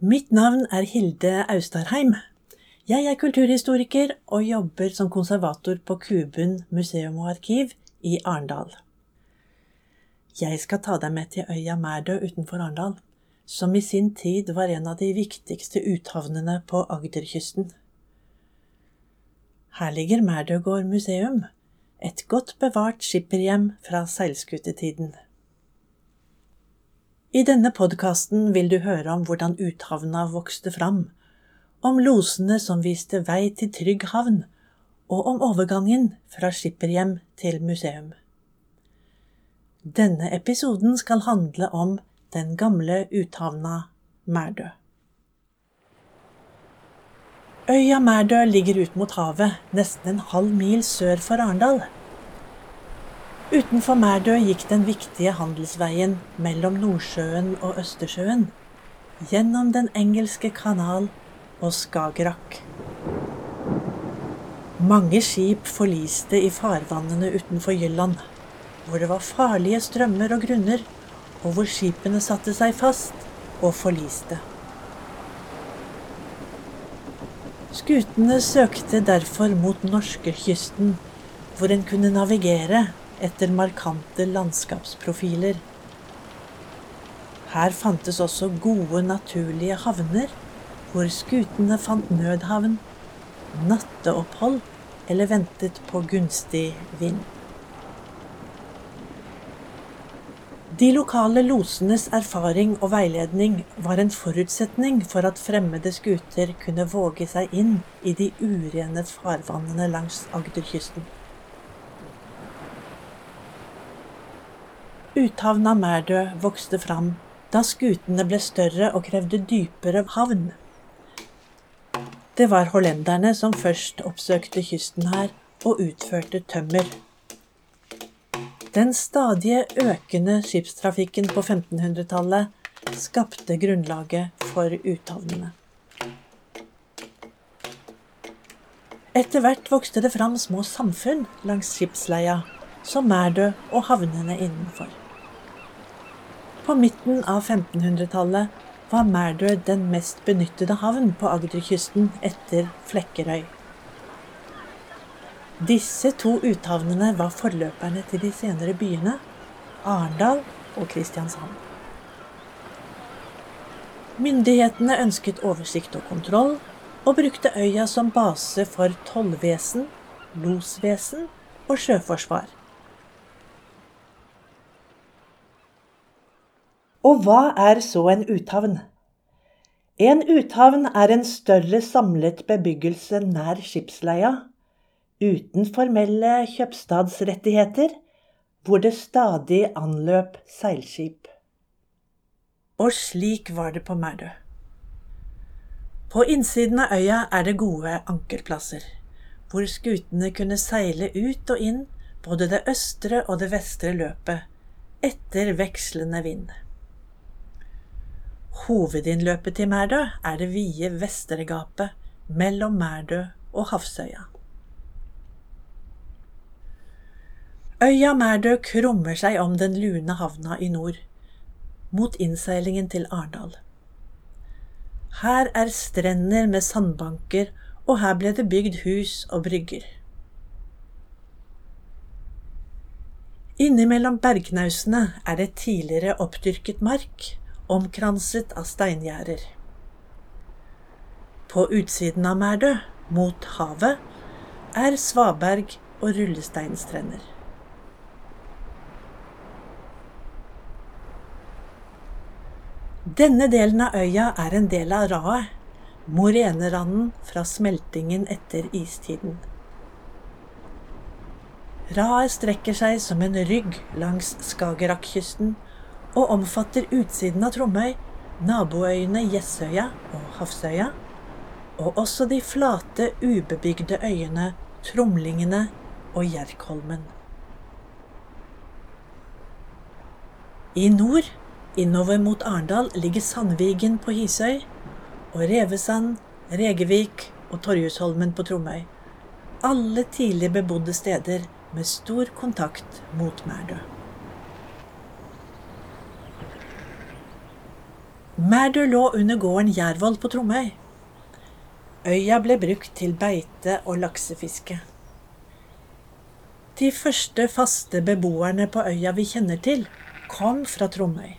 Mitt navn er Hilde Austarheim. Jeg er kulturhistoriker og jobber som konservator på Kubun museum og arkiv i Arendal. Jeg skal ta deg med til øya Mærdø utenfor Arendal, som i sin tid var en av de viktigste uthavnene på Agderkysten. Her ligger Mærdøgård museum, et godt bevart skipperhjem fra seilskutetiden. I denne podkasten vil du høre om hvordan uthavna vokste fram, om losene som viste vei til trygg havn, og om overgangen fra skipperhjem til museum. Denne episoden skal handle om den gamle uthavna Mærdø. Øya Mærdø ligger ut mot havet, nesten en halv mil sør for Arendal. Utenfor Mærdø gikk den viktige handelsveien mellom Nordsjøen og Østersjøen, gjennom Den engelske kanal og Skagerrak. Mange skip forliste i farvannene utenfor Jylland, hvor det var farlige strømmer og grunner, og hvor skipene satte seg fast og forliste. Skutene søkte derfor mot norskekysten, hvor en kunne navigere etter markante landskapsprofiler. Her fantes også gode, naturlige havner, hvor skutene fant nødhavn, natteopphold eller ventet på gunstig vind. De lokale losenes erfaring og veiledning var en forutsetning for at fremmede skuter kunne våge seg inn i de urene farvannene langs Agderkysten. Uthavna Mærdø vokste fram da skutene ble større og krevde dypere havn. Det var hollenderne som først oppsøkte kysten her og utførte tømmer. Den stadige økende skipstrafikken på 1500-tallet skapte grunnlaget for uthavnene. Etter hvert vokste det fram små samfunn langs skipsleia, som Mærdø og havnene innenfor. På midten av 1500-tallet var Mærdø den mest benyttede havn på Agderkysten etter Flekkerøy. Disse to uthavnene var forløperne til de senere byene Arendal og Kristiansand. Myndighetene ønsket oversikt og kontroll, og brukte øya som base for tollvesen, losvesen og sjøforsvar. Og hva er så en uthavn? En uthavn er en større samlet bebyggelse nær skipsleia uten formelle kjøpstadsrettigheter, hvor det stadig anløp seilskip. Og slik var det på Merdø. På innsiden av øya er det gode ankerplasser, hvor skutene kunne seile ut og inn både det østre og det vestre løpet, etter vekslende vind. Hovedinnløpet til Mærdø er det vide Vestregapet mellom Mærdø og Havsøya. Øya Mærdø krummer seg om den lune havna i nord, mot innseilingen til Arendal. Her er strender med sandbanker, og her ble det bygd hus og brygger. Innimellom bergknausene er det tidligere oppdyrket mark, omkranset av steingjerder. På utsiden av Merdø, mot havet, er svaberg og rullesteinstrender. Denne delen av øya er en del av raet, moreneranden fra smeltingen etter istiden. Raet strekker seg som en rygg langs Skagerrakkysten og omfatter utsiden av Tromøy, naboøyene Gjessøya og Hafsøya, og også de flate, ubebygde øyene Tromlingene og Gjerkholmen. I nord Innover mot Arendal ligger Sandvigen på Hisøy og Revesand, Regevik og Torjusholmen på Tromøy. Alle tidlig bebodde steder med stor kontakt mot Mærdø. Mærdø lå under gården Gjærvoll på Tromøy. Øya ble brukt til beite og laksefiske. De første faste beboerne på øya vi kjenner til, kom fra Tromøy.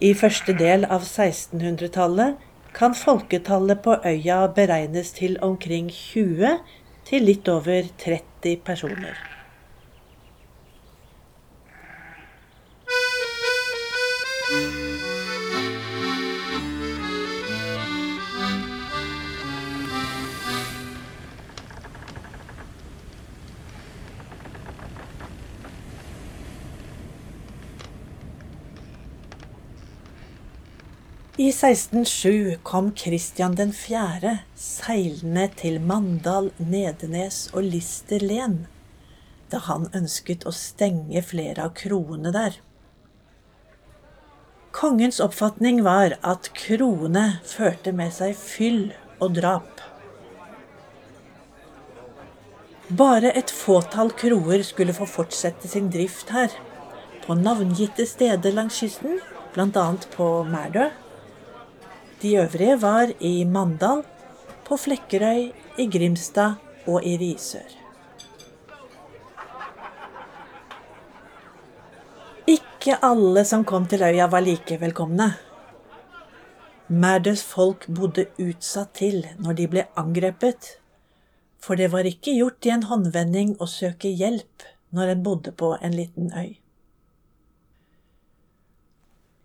I første del av 1600-tallet kan folketallet på øya beregnes til omkring 20 til litt over 30 personer. I 1607 kom Kristian 4. seilende til Mandal, Nedenes og Lister len, da han ønsket å stenge flere av kroene der. Kongens oppfatning var at kroene førte med seg fyll og drap. Bare et fåtall kroer skulle få fortsette sin drift her, på navngitte steder langs kysten, bl.a. på Mærdø de øvrige var i Mandal, på Flekkerøy, i Grimstad og i Risør. Ikke alle som kom til øya, var like velkomne. Merdøs folk bodde utsatt til når de ble angrepet, for det var ikke gjort i en håndvending å søke hjelp når en bodde på en liten øy.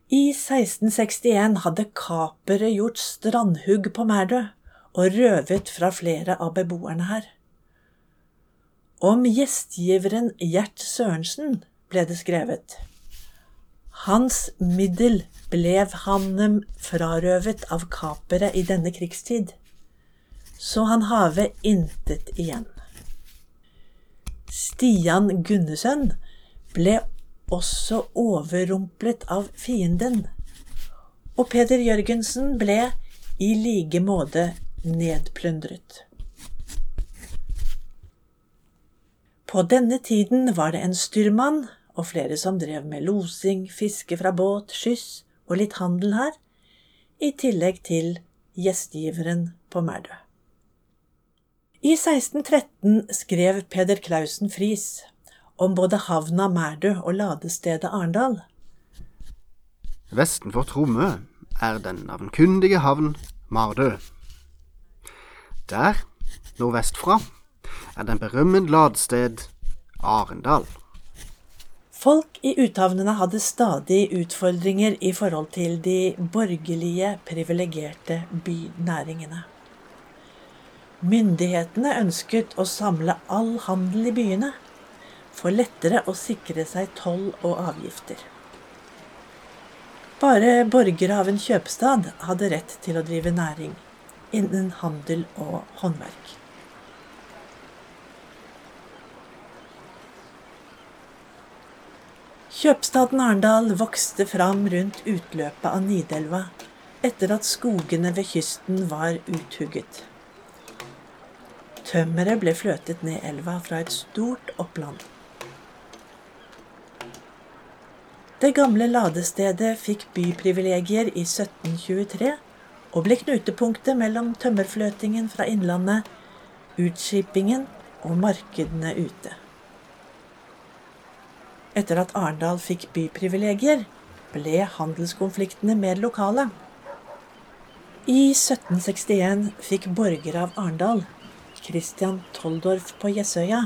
I 1661 hadde kapere gjort strandhugg på Mærdø og røvet fra flere av beboerne her. Om gjestgiveren Gjert Sørensen ble det skrevet. Hans middel blev han frarøvet av kapere i denne krigstid, så han have intet igjen. Stian Gunnesønn ble også overrumplet av fienden, og Peder Jørgensen ble i like måte nedplyndret. På denne tiden var det en styrmann og flere som drev med losing, fiske fra båt, skyss og litt handel her, i tillegg til gjestgiveren på Merdø. I 1613 skrev Peder Clausen Friis om både havna Mærdø og ladestedet Arendal. Vesten for Tromø er den navnkundige havn Mardø. Der, nordvestfra, er den berømmet ladested Arendal. Folk i uthavnene hadde stadig utfordringer i forhold til de borgerlige, privilegerte bynæringene. Myndighetene ønsket å samle all handel i byene for lettere å sikre seg toll og avgifter. Bare borgere av en kjøpstad hadde rett til å drive næring innen handel og håndverk. Kjøpstaden Arendal vokste fram rundt utløpet av Nidelva etter at skogene ved kysten var uthugget. Tømmeret ble fløtet ned elva fra et stort oppland. Det gamle ladestedet fikk byprivilegier i 1723 og ble knutepunktet mellom tømmerfløtingen fra innlandet, utskipingen og markedene ute. Etter at Arendal fikk byprivilegier, ble handelskonfliktene mer lokale. I 1761 fikk borgere av Arendal, Christian Toldorf på Jessøya,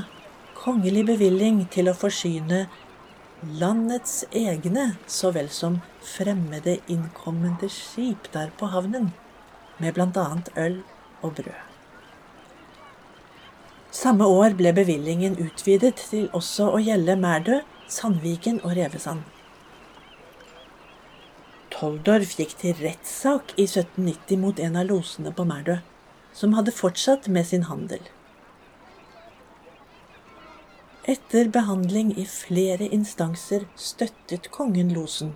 kongelig bevilling til å forsyne landets egne så vel som fremmede innkommende skip der på havnen, med bl.a. øl og brød. Samme år ble bevillingen utvidet til også å gjelde Mærdø, Sandviken og Revesand. Toldorf gikk til rettssak i 1790 mot en av losene på Mærdø, som hadde fortsatt med sin handel. Etter behandling i flere instanser støttet kongen losen,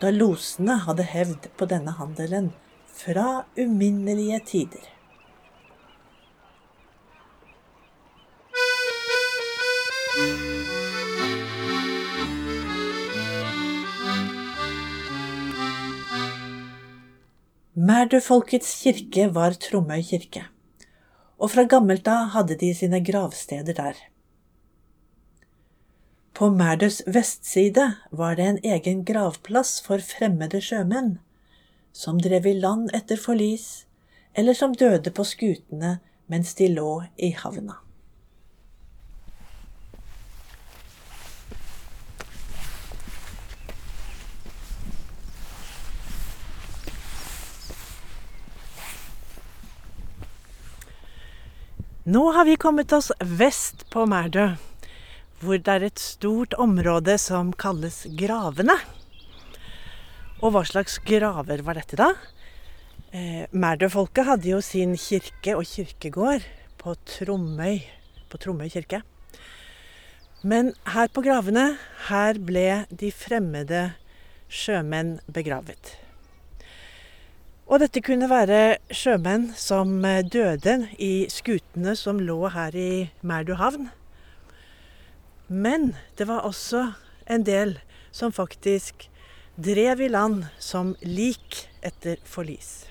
da losene hadde hevd på denne handelen fra uminnelige tider. Mærdøfolkets kirke var Tromøy kirke, og fra gammelt av hadde de sine gravsteder der. På Mærdøs vestside var det en egen gravplass for fremmede sjømenn, som drev i land etter forlis, eller som døde på skutene mens de lå i havna. Nå har vi kommet oss vest på Mærdø, hvor det er et stort område som kalles Gravene. Og hva slags graver var dette, da? Eh, Merdø-folket hadde jo sin kirke og kirkegård på Tromøy, på Tromøy kirke. Men her på gravene, her ble de fremmede sjømenn begravet. Og dette kunne være sjømenn som eh, døde i skutene som lå her i Mærdu havn. Men det var også en del som faktisk drev i land som lik etter forlis.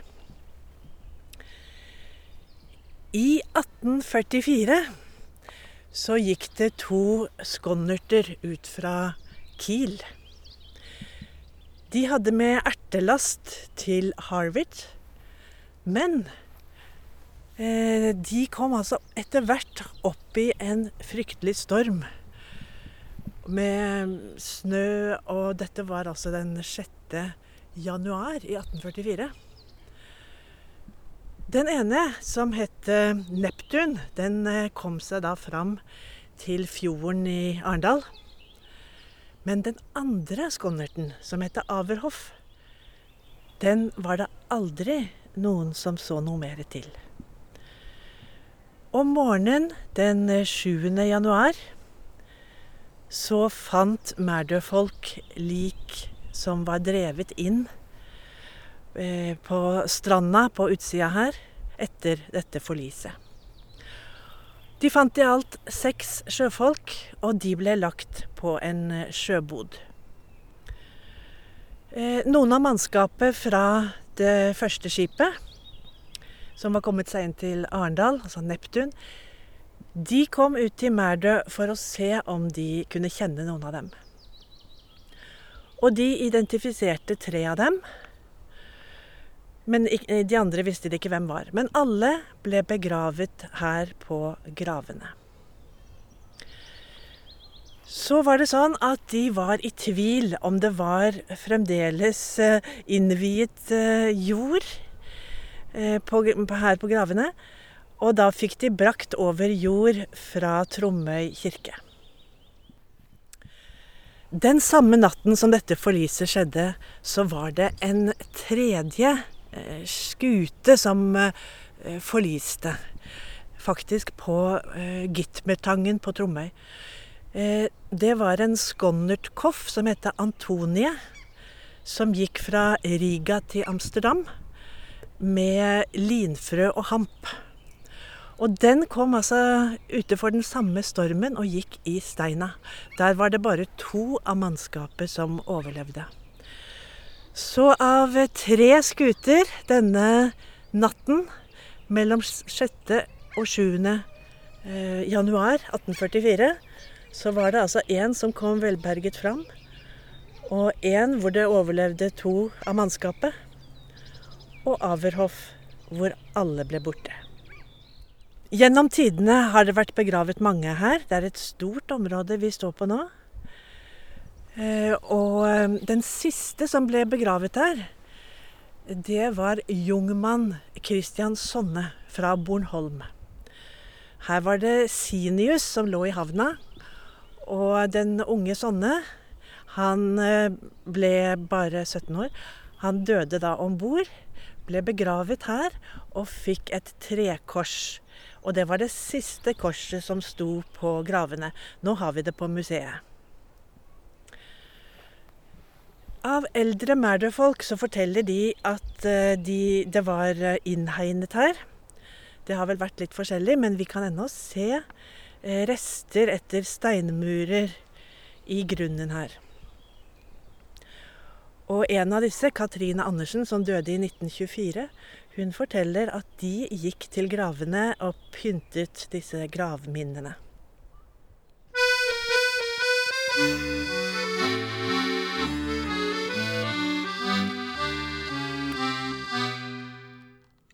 I 1844 så gikk det to skonnerter ut fra Kiel. De hadde med ertelast til Harvard, men eh, de kom altså etter hvert opp i en fryktelig storm. Med snø, og dette var altså den 6. januar i 1844. Den ene, som het Neptun, den eh, kom seg da fram til fjorden i Arendal. Men den andre skonnerten, som het Averhoff, den var det aldri noen som så noe mer til. Om morgenen den 7. januar så fant Mærdø-folk lik som var drevet inn eh, på stranda på utsida her etter dette forliset. De fant i alt seks sjøfolk, og de ble lagt på en eh, sjøbod. Eh, noen av mannskapet fra det første skipet, som var kommet seg inn til Arendal, altså Neptun, de kom ut til Mærdø for å se om de kunne kjenne noen av dem. Og de identifiserte tre av dem. Men eh, de andre visste de ikke hvem var. Men alle ble begravet her på gravene. Så var det sånn at de var i tvil om det var fremdeles eh, innviet eh, jord her på gravene. Og da fikk de brakt over jord fra Tromøy kirke. Den samme natten som dette forliset skjedde, så var det en tredje Eh, skute som eh, forliste. Faktisk på eh, Gitmertangen på Tromøy. Det var en skonnertkoff som het Antonie, som gikk fra Riga til Amsterdam med linfrø og hamp. Og den kom altså utenfor den samme stormen og gikk i steina. Der var det bare to av mannskapet som overlevde. Så av tre skuter denne natten mellom 6. og 7. Eh, januar 1844, så var det altså én som kom velberget fram, og én hvor det overlevde to av mannskapet, og Averhoff hvor alle ble borte. Gjennom tidene har det vært begravet mange her. Det er et stort område vi står på nå. Eh, og eh, den siste som ble begravet her, det var jungmann Christian Sonne fra Bornholm. Her var det Sinius som lå i havna, og den unge Sonne, han eh, ble bare 17 år. Han døde da om bord, ble begravet her og fikk et trekors. Og det var det siste korset som sto på gravene. Nå har vi det på museet. Av eldre Mærder-folk så forteller de at eh, de, det var eh, innhegnet her. Det har vel vært litt forskjellig, men vi kan ennå se eh, rester etter steinmurer i grunnen her. Og en av disse, Katrine Andersen, som døde i 1924, hun forteller at de gikk til gravene og pyntet disse gravminnene.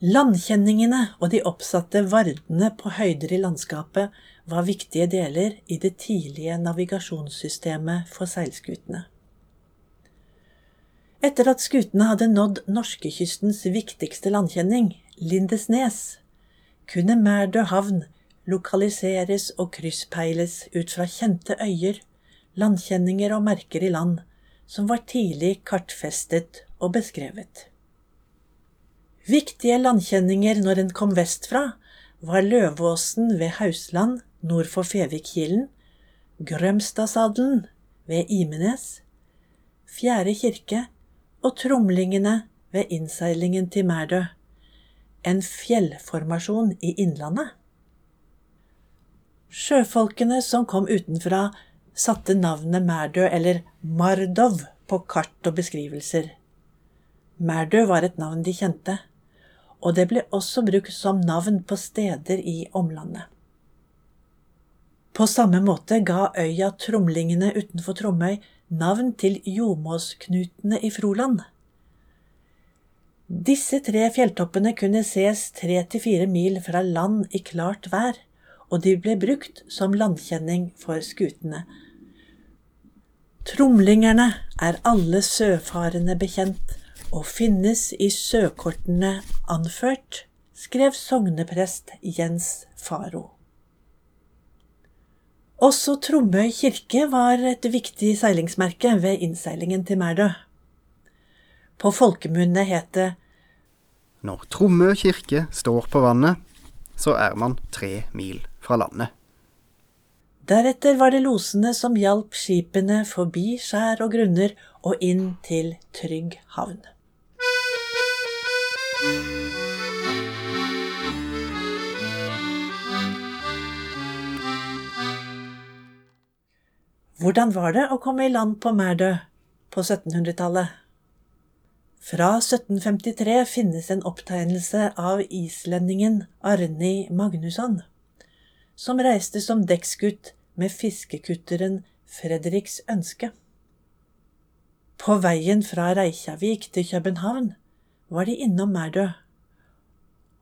Landkjenningene og de oppsatte vardene på høyder i landskapet var viktige deler i det tidlige navigasjonssystemet for seilskutene. Etter at skutene hadde nådd norskekystens viktigste landkjenning, Lindesnes, kunne Mærdø havn lokaliseres og krysspeiles ut fra kjente øyer, landkjenninger og merker i land som var tidlig kartfestet og beskrevet. Viktige landkjenninger når en kom vestfra, var Løvåsen ved Hausland nord for Fevikkilen, Grømstadsadelen ved Imenes, Fjære kirke og Tromlingene ved innseilingen til Mærdø, en fjellformasjon i Innlandet. Sjøfolkene som kom utenfra, satte navnet Mærdø eller Mardov på kart og beskrivelser. Mærdø var et navn de kjente og det ble også brukt som navn på steder i omlandet. På samme måte ga øya Tromlingene utenfor Tromøy navn til Jomåsknutene i Froland. Disse tre fjelltoppene kunne ses tre til fire mil fra land i klart vær, og de ble brukt som landkjenning for skutene. Tromlingerne er alle sjøfarende bekjent, og finnes i søkortene anført, skrev sogneprest Jens Faro. Også Tromøy kirke var et viktig seilingsmerke ved innseilingen til Merdø. På folkemunne het det Når Tromøy kirke står på vannet, så er man tre mil fra landet. Deretter var det losene som hjalp skipene forbi skjær og grunner og inn til trygg havn. Hvordan var det å komme i land på Mærdø på 1700-tallet? Fra 1753 finnes en opptegnelse av islendingen Arni Magnusson, som reiste som dekksgutt med fiskekutteren Fredriks Ønske. På veien fra Reykjavik til København var de innom Mærdø.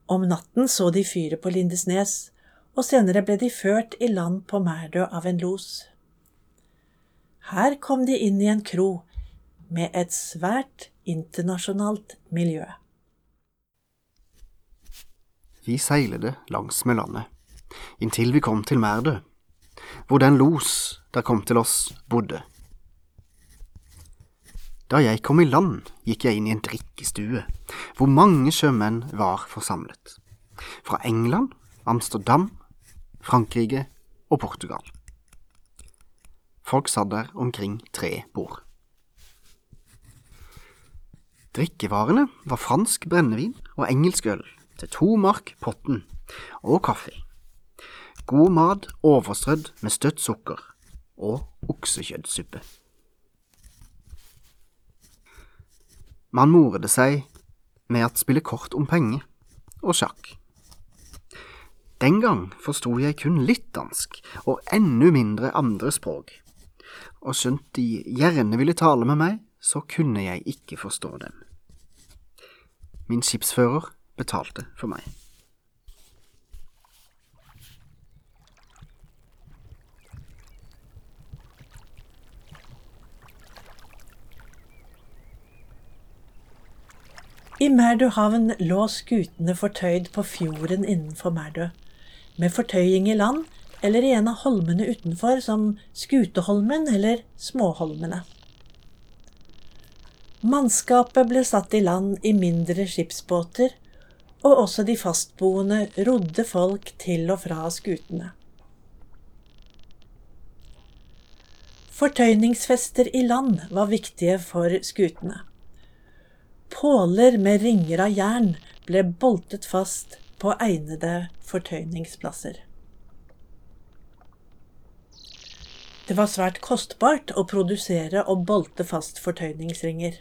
Om natten så de fyret på Lindesnes, og senere ble de ført i land på Mærdø av en los. Her kom de inn i en kro med et svært internasjonalt miljø. Vi seilte langsmed landet, inntil vi kom til Merdø, hvor den los der kom til oss, bodde. Da jeg kom i land, gikk jeg inn i en drikkestue, hvor mange sjømenn var forsamlet. Fra England, Amsterdam, Frankrike og Portugal. Folk satt der omkring tre bord. Drikkevarene var fransk brennevin og engelsk øl til to mark potten, og kaffe. God mat overstrødd med støtt sukker og oksekjøttsuppe. Man morede seg med å spille kort om penger og sjakk. Den gang forsto jeg kun litt dansk og enda mindre andre språk og skjønt de gjerne ville tale med meg, så kunne jeg ikke forstå dem. Min skipsfører betalte for meg. I Mærdø havn lå skutene fortøyd på fjorden innenfor Merdø. med fortøying i land eller i en av holmene utenfor, som Skuteholmen eller Småholmene. Mannskapet ble satt i land i mindre skipsbåter, og også de fastboende rodde folk til og fra skutene. Fortøyningsfester i land var viktige for skutene. Påler med ringer av jern ble boltet fast på egnede fortøyningsplasser. Det var svært kostbart å produsere og bolte fast fortøyningsringer.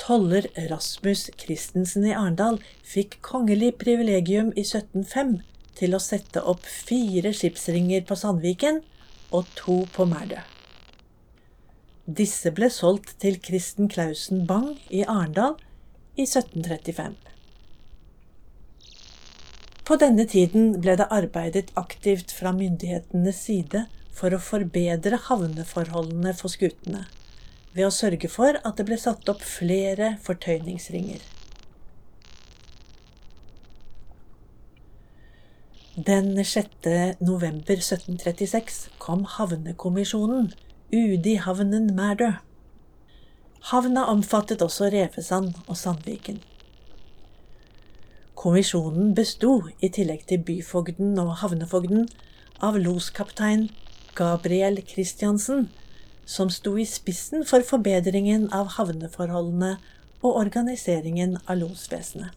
Toller Rasmus Christensen i Arendal fikk kongelig privilegium i 1705 til å sette opp fire skipsringer på Sandviken og to på Mærdø. Disse ble solgt til Kristen Clausen Bang i Arendal i 1735. På denne tiden ble det arbeidet aktivt fra myndighetenes side for å forbedre havneforholdene for skutene, ved å sørge for at det ble satt opp flere fortøyningsringer. Den 6. november 1736 kom Havnekommisjonen UDI-havnen Mærdø. Havna omfattet også Revesand og Sandviken. Kommisjonen besto, i tillegg til byfogden og havnefogden, av loskaptein Gabriel Christiansen, som sto i spissen for forbedringen av havneforholdene og organiseringen av losvesenet.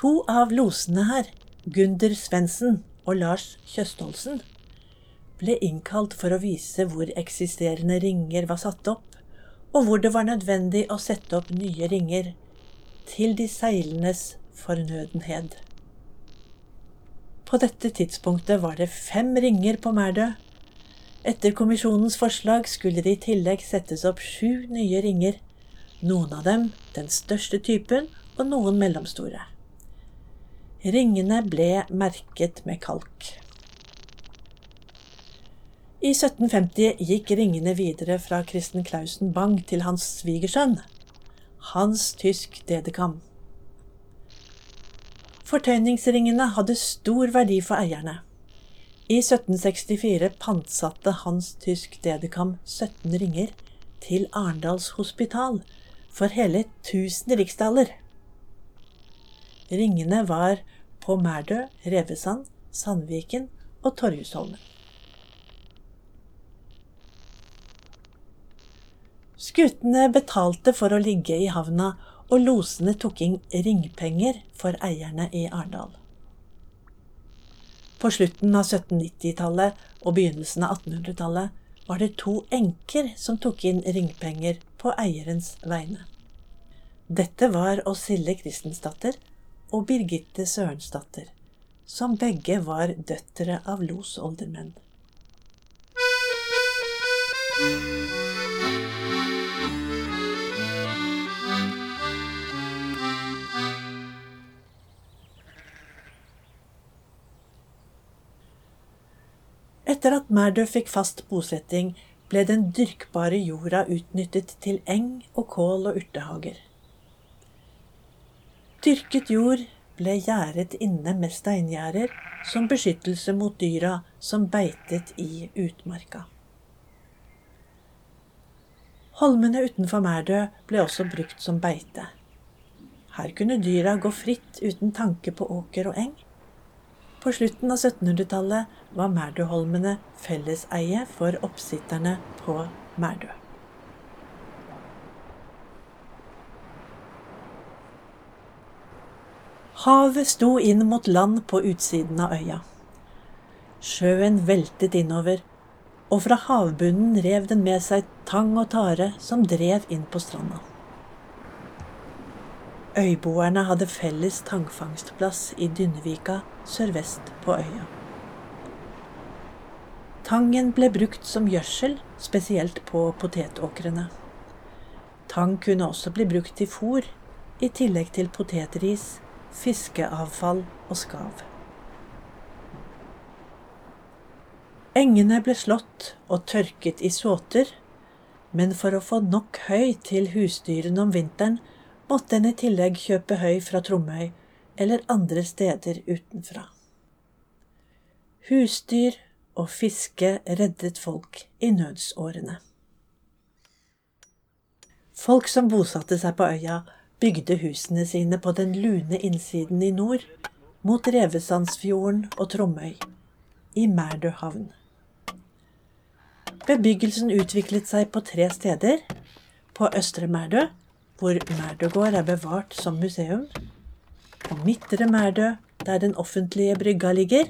To av losene her, Gunder Svendsen og Lars Kjøstholsen, ble innkalt for å vise hvor eksisterende ringer var satt opp, og hvor det var nødvendig å sette opp nye ringer, til de seilendes fornødenhed. På dette tidspunktet var det fem ringer på Mærdø. Etter kommisjonens forslag skulle det i tillegg settes opp sju nye ringer, noen av dem den største typen og noen mellomstore. Ringene ble merket med kalk. I 1750 gikk ringene videre fra Kristen Clausen Bang til hans svigersønn, Hans Tysk Dedekam. Fortøyningsringene hadde stor verdi for eierne. I 1764 pantsatte Hans Tysk Dedekam 17 ringer til Arendals hospital for hele 1000 riksdaler. Ringene var på Mærdø, Revesand, Sandviken og Torjusholmen. Skutene betalte for å ligge i havna, og losene tok inn ringpenger for eierne i Arendal. På slutten av 1790-tallet og begynnelsen av 1800-tallet var det to enker som tok inn ringpenger på eierens vegne. Dette var Åsille Christensdatter og Birgitte Sørensdatter, som begge var døtre av losoldermenn. Etter at Mærdø fikk fast bosetting, ble den dyrkbare jorda utnyttet til eng og kål og urtehager. Dyrket jord ble gjerdet inne med steingjerder som beskyttelse mot dyra som beitet i utmarka. Holmene utenfor Mærdø ble også brukt som beite. Her kunne dyra gå fritt uten tanke på åker og eng. På slutten av 1700-tallet var Merdøholmene felleseie for oppsitterne på Mærdø. Havet sto inn mot land på utsiden av øya. Sjøen veltet innover, og fra havbunnen rev den med seg tang og tare som drev inn på stranda. Øyboerne hadde felles tangfangstplass i Dynnevika sørvest på øya. Tangen ble brukt som gjødsel, spesielt på potetåkrene. Tang kunne også bli brukt til fôr, i tillegg til potetris, fiskeavfall og skav. Engene ble slått og tørket i såter, men for å få nok høy til husdyrene om vinteren, måtte en i tillegg kjøpe høy fra Tromøy eller andre steder utenfra. Husdyr og fiske reddet folk i nødsårene. Folk som bosatte seg på øya, bygde husene sine på den lune innsiden i nord, mot Revesandsfjorden og Tromøy, i Mærdø havn. Bebyggelsen utviklet seg på tre steder. På Østre Mærdø, hvor Mærdøgård er bevart som museum. på Midtre Mærdø, der den offentlige brygga ligger,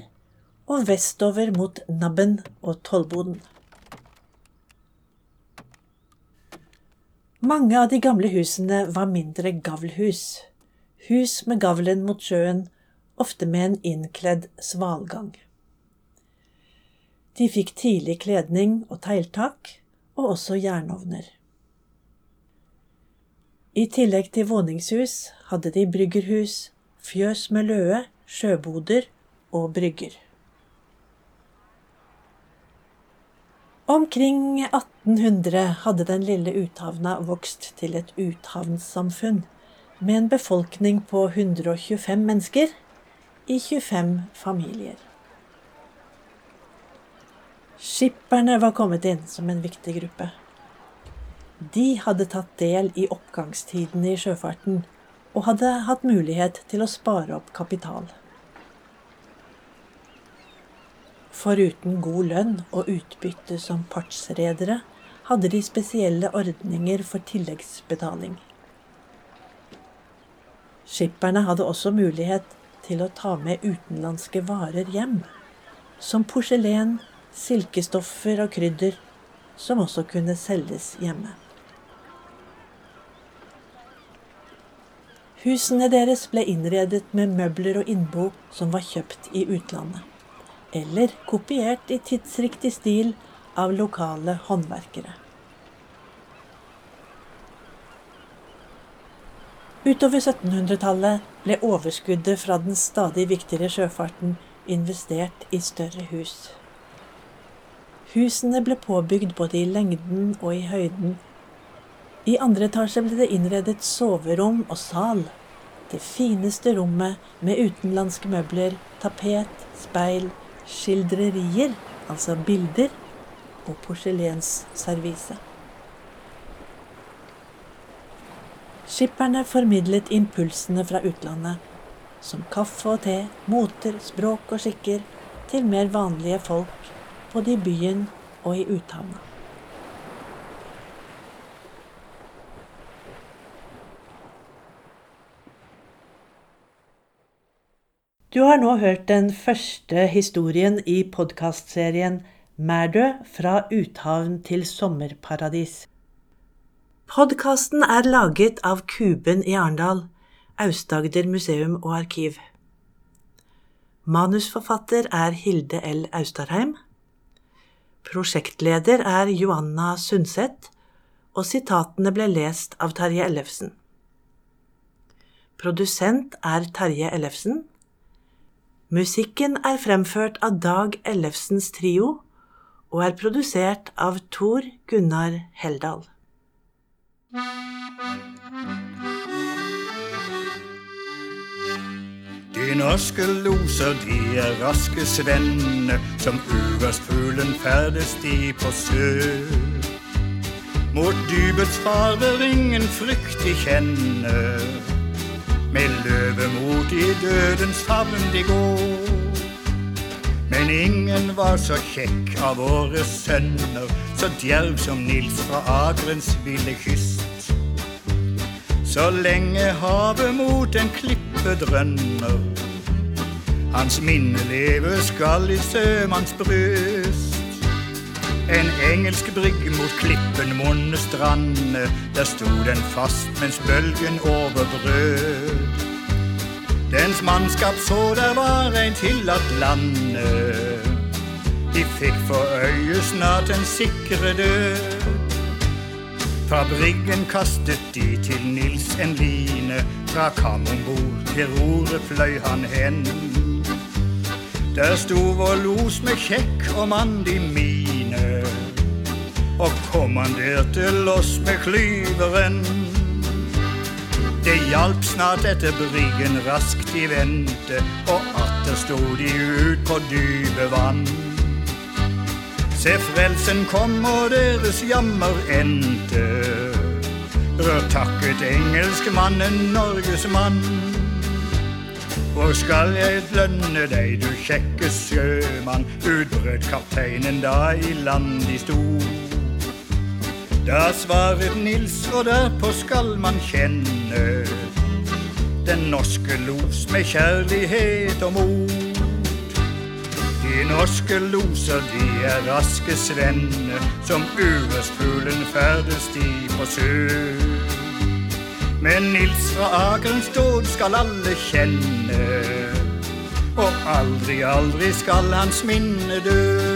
og vestover mot Nabben og Tollboden. Mange av de gamle husene var mindre gavlhus, hus med gavlen mot sjøen, ofte med en innkledd svalgang. De fikk tidlig kledning og tegltak, og også jernovner. I tillegg til våningshus hadde de bryggerhus, fjøs med løe, sjøboder og brygger. Omkring 1800 hadde den lille uthavna vokst til et uthavnssamfunn med en befolkning på 125 mennesker i 25 familier. Skipperne var kommet inn som en viktig gruppe. De hadde tatt del i oppgangstidene i sjøfarten og hadde hatt mulighet til å spare opp kapital. Foruten god lønn og utbytte som partsredere hadde de spesielle ordninger for tilleggsbetaling. Skipperne hadde også mulighet til å ta med utenlandske varer hjem, som porselen, silkestoffer og krydder som også kunne selges hjemme. Husene deres ble innredet med møbler og innbo som var kjøpt i utlandet, eller kopiert i tidsriktig stil av lokale håndverkere. Utover 1700-tallet ble overskuddet fra den stadig viktigere sjøfarten investert i større hus. Husene ble påbygd både i lengden og i høyden. I andre etasje ble det innredet soverom og sal. Det fineste rommet med utenlandske møbler, tapet, speil, skildrerier, altså bilder, og porselensservise. Skipperne formidlet impulsene fra utlandet, som kaffe og te, moter, språk og skikker, til mer vanlige folk både i byen og i uthavna. Du har nå hørt den første historien i podkastserien Mærdø fra uthavn til sommerparadis. Podkasten er laget av Kuben i Arendal, Aust-Agder museum og arkiv. Manusforfatter er Hilde L. Austarheim. Prosjektleder er Joanna Sundset, og sitatene ble lest av Terje Ellefsen. Produsent er Terje Ellefsen. Musikken er fremført av Dag Ellefsens trio og er produsert av Tor Gunnar Heldal. De norske loser, de er raske svenne, som uværsfuglen ferdes de på sjø. Mot dypets farver ingen frykt de kjenner, med løvemot i dødens favn de går. Men ingen var så kjekk av våre sønner, så djerv som Nils fra Agrens ville kyst. Så lenge havet mot en klippe drønner, hans minne leve skal i sømanns bryst. En engelsk brygg mot klippen monne strandene. der sto den fast mens bølgen overbrød. Dens mannskap så der var ein tillatt lande. De fikk for øye snart en sikre død. Fra briggen kastet de til Nils en line, fra kam om bord til roret fløy han hen. Der sto vår los med kjekk og mandig mine, og kommanderte loss med klyveren. Det hjalp snart etter bryggen raskt i vente, og atter sto de ut på dype vann. Se, frelsen kom, og deres jammer endte. Rør takket engelskmannen, Norges mann. Hvor skal jeg lønne deg, du kjekke sjømann, utbrøt kapteinen da i land de sto. Da svarer Nils, og derpå skal man kjenne. den norske los med kjærlighet og mot. De norske loser, de er raske svenner, som uværsfuglen ferdes de på sjø. Men Nils fra Akerens dåd skal alle kjenne, og aldri, aldri skal hans minne dø.